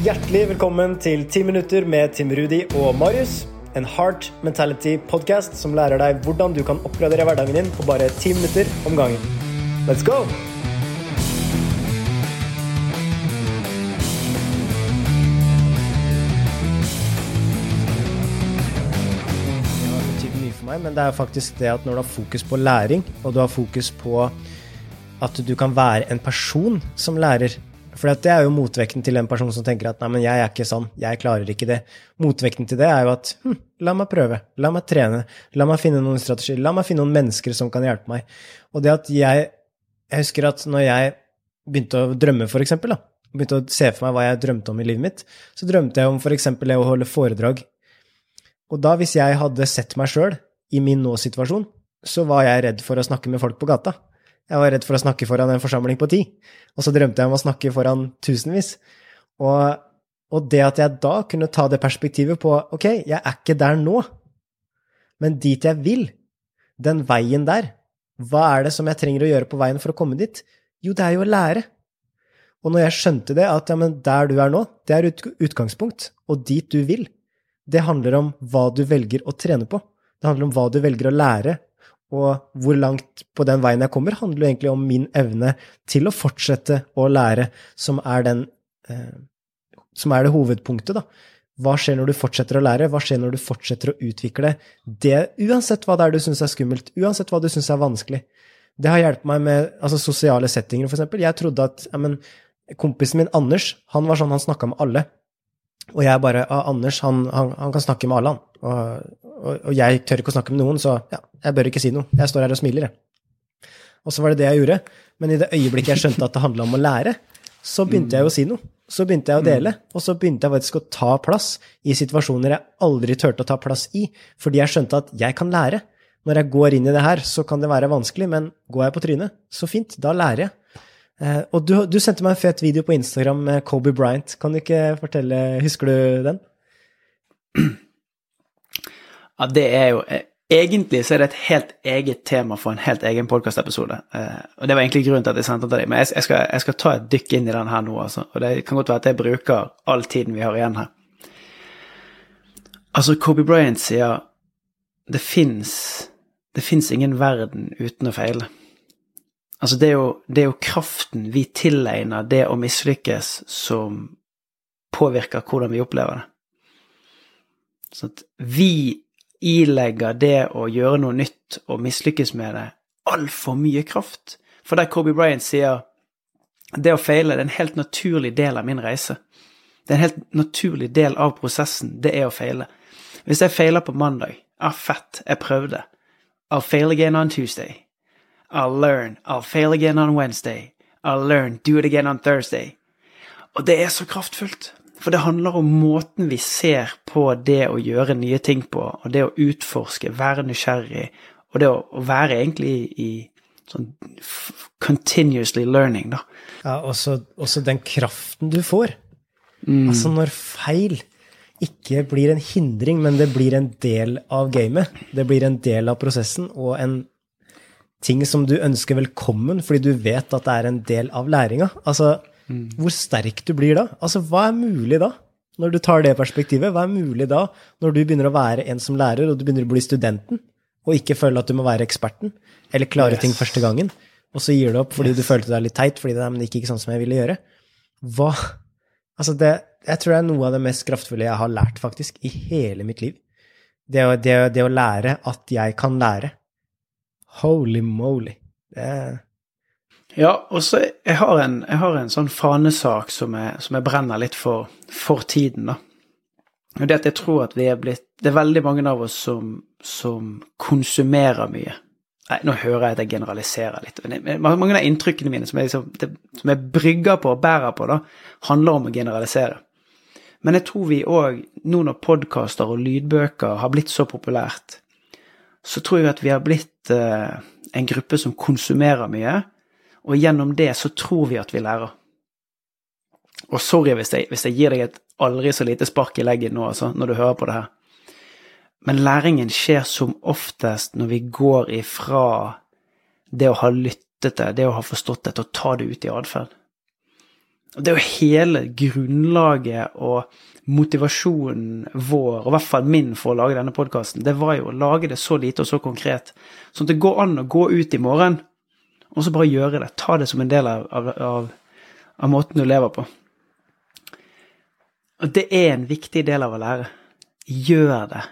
Hjertelig velkommen til 10 minutter med Tim Rudi og Marius. En Heart Mentality-podkast som lærer deg hvordan du kan oppgradere hverdagen din på bare 10 minutter om gangen. Let's go! Meg, men det er faktisk det at når du har fokus på læring, og du har fokus på at du kan være en person som lærer For det er jo motvekten til en person som tenker at nei, men jeg er ikke sånn, jeg klarer ikke det. Motvekten til det er jo at hm, la meg prøve, la meg trene, la meg finne noen strategier, la meg finne noen mennesker som kan hjelpe meg. Og det at jeg Jeg husker at når jeg begynte å drømme, for eksempel, da, begynte å se for meg hva jeg drømte om i livet mitt, så drømte jeg om for eksempel det å holde foredrag. Og da, hvis jeg hadde sett meg sjøl i min nå-situasjon, så var jeg redd for å snakke med folk på gata. Jeg var redd for å snakke foran en forsamling på ti, og så drømte jeg om å snakke foran tusenvis. Og, og det at jeg da kunne ta det perspektivet på ok, jeg er ikke der nå, men dit jeg vil, den veien der, hva er det som jeg trenger å gjøre på veien for å komme dit? Jo, det er jo å lære. Og når jeg skjønte det, at ja, men der du er nå, det er utgangspunkt, og dit du vil, det handler om hva du velger å trene på. Det handler om hva du velger å lære, og hvor langt på den veien jeg kommer, handler jo egentlig om min evne til å fortsette å lære, som er, den, eh, som er det hovedpunktet, da. Hva skjer når du fortsetter å lære? Hva skjer når du fortsetter å utvikle det, uansett hva det er du syns er skummelt, uansett hva du syns er vanskelig? Det har hjulpet meg med altså, sosiale settinger, eksempel. Jeg trodde at ja, men, kompisen min Anders, han var sånn, han snakka med alle. Og jeg bare ah, Anders, han, han, han, kan snakke med alle, han. Og, og, og, jeg tør ikke å snakke med noen, så ja, jeg bør ikke si noe. Jeg står her og smiler, jeg. Og så var det det jeg gjorde. Men i det øyeblikket jeg skjønte at det handla om å lære, så begynte jeg å si noe. Så begynte jeg å dele, og så begynte jeg faktisk å ta plass i situasjoner jeg aldri turte å ta plass i, fordi jeg skjønte at jeg kan lære. Når jeg går inn i det her, så kan det være vanskelig, men går jeg på trynet, så fint, da lærer jeg. Eh, og du, du, sendte meg en fet video på Instagram med Kobe Bryant. Kan du ikke fortelle Husker du den? Ja, det er jo eh, Egentlig så er det et helt eget tema for en helt egen podkastepisode. Eh, og det var egentlig grunnen til at jeg sendte den til deg. Men jeg, jeg, skal, jeg, skal, ta et dykk inn i den her nå, altså. Og det kan godt være at jeg bruker all tiden vi har igjen her. Altså, Kobe Bryant sier det fins ingen verden uten å feile. Altså, det er, jo, det er jo kraften vi tilegner det å mislykkes, som påvirker hvordan vi opplever det. Sånn at vi ilegger det å gjøre noe nytt og mislykkes med det, altfor mye kraft. For der Kobe Bryant sier det å feile det er en helt naturlig del av min reise. Det er en helt naturlig del av prosessen, det er å feile. Hvis jeg feiler på mandag, ah, fett, jeg prøvde. I'll fail again on Tuesday. I'll learn. I'll fail again on Wednesday. I'll learn. Do it again on Thursday. Og det er så kraftfullt. For det handler om måten vi ser på det å gjøre nye ting på, og det å utforske, være nysgjerrig, og det å, være egentlig i, i sånn continuously learning, da. Ja, også, også den kraften du får. Mm. Altså når feil ikke blir en hindring, men det blir en del av gamet. Det blir en del av prosessen og en ting som du ønsker velkommen fordi du vet at det er en del av læringa. Altså, Mm. Hvor sterk du blir da. Altså, hva er mulig da? Når du tar det perspektivet, hva er mulig da, når du begynner å være en som lærer, og du begynner å bli studenten, og ikke føle at du må være eksperten, eller klare yes. ting første gangen, og så gir du opp fordi yes. du følte deg litt teit, fordi det, gikk ikke sånn som jeg ville gjøre? Hva Altså, det, jeg tror det er noe av det mest kraftfulle jeg har lært, faktisk, i hele mitt liv. Det, det, det å lære at jeg kan lære. Holy moly. Det er ja, og så jeg har en, jeg har en sånn fanesak som jeg, som jeg, brenner litt for, for tiden, da. Og det at jeg tror at vi er blitt Det er veldig mange av oss som, som konsumerer mye. Nei, nå hører jeg at jeg generaliserer litt. Men mange av inntrykkene mine som jeg, liksom, det, som jeg brygger på og bærer på, da, handler om å generalisere. Men jeg tror vi òg, nå når podkaster og lydbøker har blitt så populært, så tror jeg at vi har blitt eh, en gruppe som konsumerer mye, og gjennom det så tror vi at vi lærer. Og sorry hvis jeg, hvis jeg gir deg et aldri så lite spark i leggen nå, altså, når du hører på det her. Men læringen skjer som oftest når vi går ifra det å ha lyttet det, det å ha forstått det, til å ta det ut i atferd. Det er jo hele grunnlaget og motivasjonen vår, og i hvert fall min for å lage denne podkasten, det var jo å lage det så lite og så konkret. Sånn at det går an å gå ut i morgen og så bare gjøre det. Ta det som en del av, av, av, måten du lever på. Og det er en viktig del av å lære. Gjør det.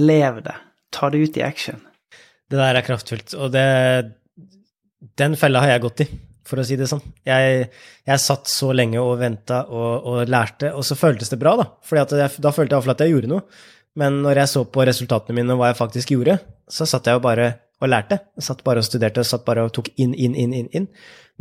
Lev det. Ta det ut i action. Det der er kraftfullt, og det Den fella har jeg gått i, for å si det sånn. Jeg, jeg satt så lenge og venta og, og, lærte, og så føltes det bra, da. For da følte jeg iallfall at jeg gjorde noe. Men når jeg så på resultatene mine og hva jeg faktisk gjorde, så satt jeg jo bare og lærte. Jeg satt bare og studerte, satt bare og tok inn, inn, inn, inn. inn.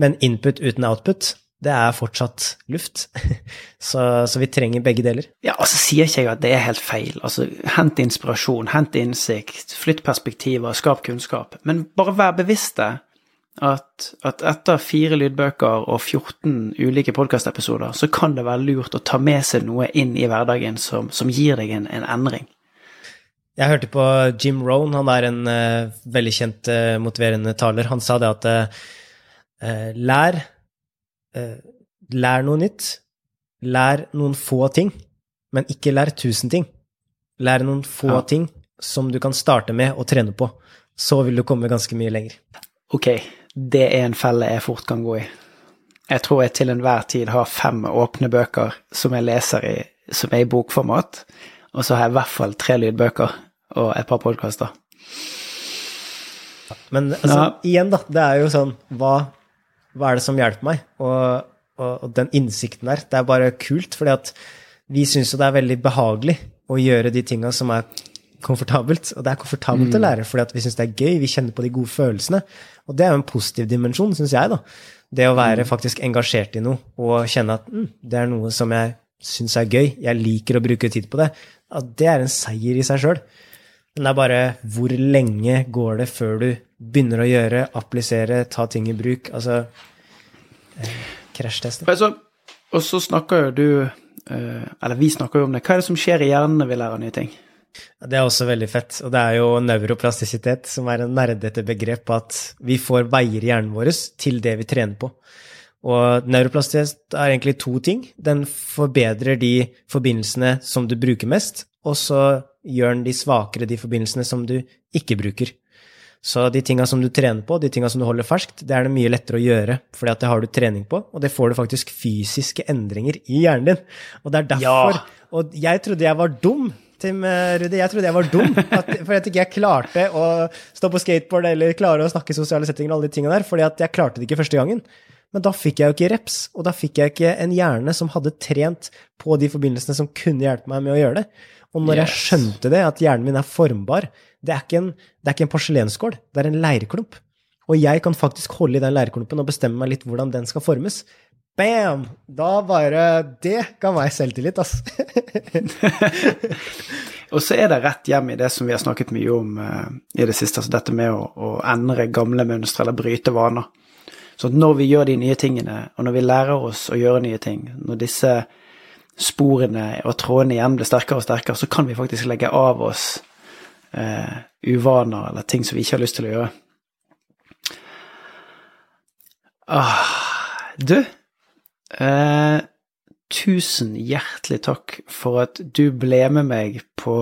Men input uten output, det er fortsatt luft. Så, så, vi trenger begge deler. Ja, altså sier ikke jeg at det er helt feil. Altså, Hent inspirasjon, hent innsikt, flytt perspektiver, skap kunnskap. Men bare vær bevisste at, at etter fire lydbøker og 14 ulike podkastepisoder, så kan det være lurt å ta med seg noe inn i hverdagen som, som gir deg en, en, endring. Jeg hørte på Jim Rohn, han er en uh, veldig kjent uh, motiverende taler. Han sa det at uh, lær lær noe nytt. Lær noen få ting, men ikke lær tusen ting. Lær noen få ja. ting som du kan starte med å trene på. Så vil du komme ganske mye lenger. Ok, det er en felle jeg fort kan gå i. Jeg tror jeg til enhver tid har fem åpne bøker som jeg leser i, som er i bokformat, og så har jeg i hvert fall tre lydbøker og et par podkaster. Men altså, ja. igjen, da. Det er jo sånn Hva hva er det som hjelper meg? Og, og, og den innsikten der, det er bare kult, fordi at vi syns jo det er veldig behagelig å gjøre de tinga som er komfortabelt. Og det er komfortabelt mm. å lære fordi vi syns det er gøy, vi kjenner på de gode følelsene. Og det er jo en positiv dimensjon, syns jeg, da. Det å være mm. faktisk engasjert i noe og kjenne at mm, det er noe som jeg syns er gøy, jeg liker å bruke tid på det, at det er en seier i seg sjøl. Men det er bare hvor lenge går det før du begynner å gjøre, applisere, ta ting i bruk? Altså eh, krasjteste. Altså, og så snakker jo du, eh, eller vi snakker jo om det, hva er det som skjer i hjernen når vi lærer nye ting? Det er også veldig fett, og det er jo neuroplastisitet, som er en nerdete begrep at vi får veier i hjernen vår til det vi trener på. Og neuroplastisitet er egentlig to ting. Den forbedrer de forbindelsene som du bruker mest, og så gjør den de svakere, de forbindelsene som du ikke bruker. Så de tinga som du trener på, de tinga som du holder ferskt, det er det mye lettere å gjøre, for det har du trening på, og det får du faktisk fysiske endringer i hjernen din. Og det er derfor ja. Og jeg trodde jeg var dum, Tim eh, Rudi, jeg trodde jeg var dum, at, for at ikke jeg klarte å stå på skateboard eller klare å snakke i sosiale settinger og alle de tingene der, fordi at jeg klarte det ikke første gangen. Men da fikk jeg jo ikke reps, og da fikk jeg ikke en hjerne som hadde trent på de forbindelsene som kunne hjelpe meg med å gjøre det. Og når yes. jeg skjønte det, at hjernen min er formbar Det er ikke en, det er ikke en porselensskål, det er en leirklump. Og jeg kan faktisk holde i den leirklumpen og bestemme meg litt hvordan den skal formes. Bam! Da bare Det ga meg selvtillit, altså. og så er det rett hjem i det som vi har snakket mye om uh, i det siste, altså dette med å, å endre gamle mønstre eller bryte vaner. Så når vi gjør de nye tingene, og når vi lærer oss å gjøre nye ting, når disse sporene og trådene igjen blir sterkere og sterkere, så kan vi faktisk legge av oss eh, uvaner eller ting som vi ikke har lyst til å gjøre. Ah, du eh, Tusen hjertelig takk for at du ble med meg på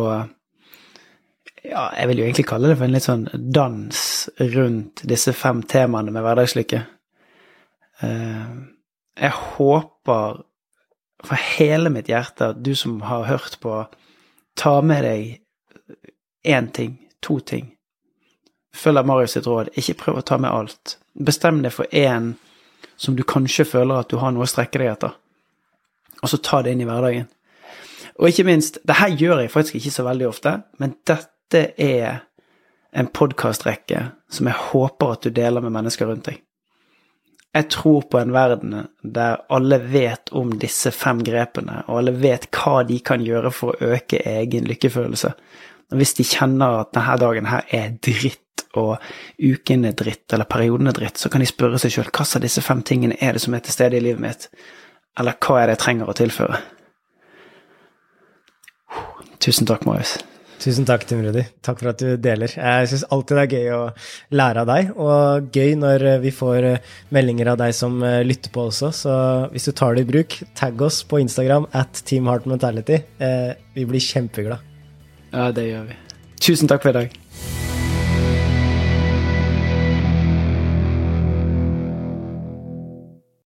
ja, jeg vil jo egentlig kalle det for en litt sånn dans rundt disse fem temaene med hverdagslykke. Eh, jeg håper for hele mitt hjerte at du som har hørt på, ta med deg én ting, to ting. Følg Marius sitt råd, ikke prøv å ta med alt. Bestem deg for én som du kanskje føler at du har noe å strekke deg etter, og så ta det inn i hverdagen. Og ikke minst, det her gjør jeg faktisk ikke så veldig ofte, men dette er en podkastrekke som jeg håper at du deler med mennesker rundt deg. Jeg tror på en verden der alle vet om disse fem grepene, og alle vet hva de kan gjøre for å øke egen lykkefølelse. Hvis de kjenner at denne dagen her er dritt, og uken er dritt, eller perioden er dritt, så kan de spørre seg sjøl hva av disse fem tingene er det som er til stede i livet mitt, eller hva er det jeg trenger å tilføre? Tusen takk, Marius. Tusen takk, Tim Rudi. Takk for at du deler. Jeg syns alltid det er gøy å lære av deg, og gøy når vi får meldinger av deg som lytter på også. Så hvis du tar det i bruk, tagg oss på Instagram at Team Heart Mentality. Vi blir kjempeglade. Ja, det gjør vi. Tusen takk for i dag.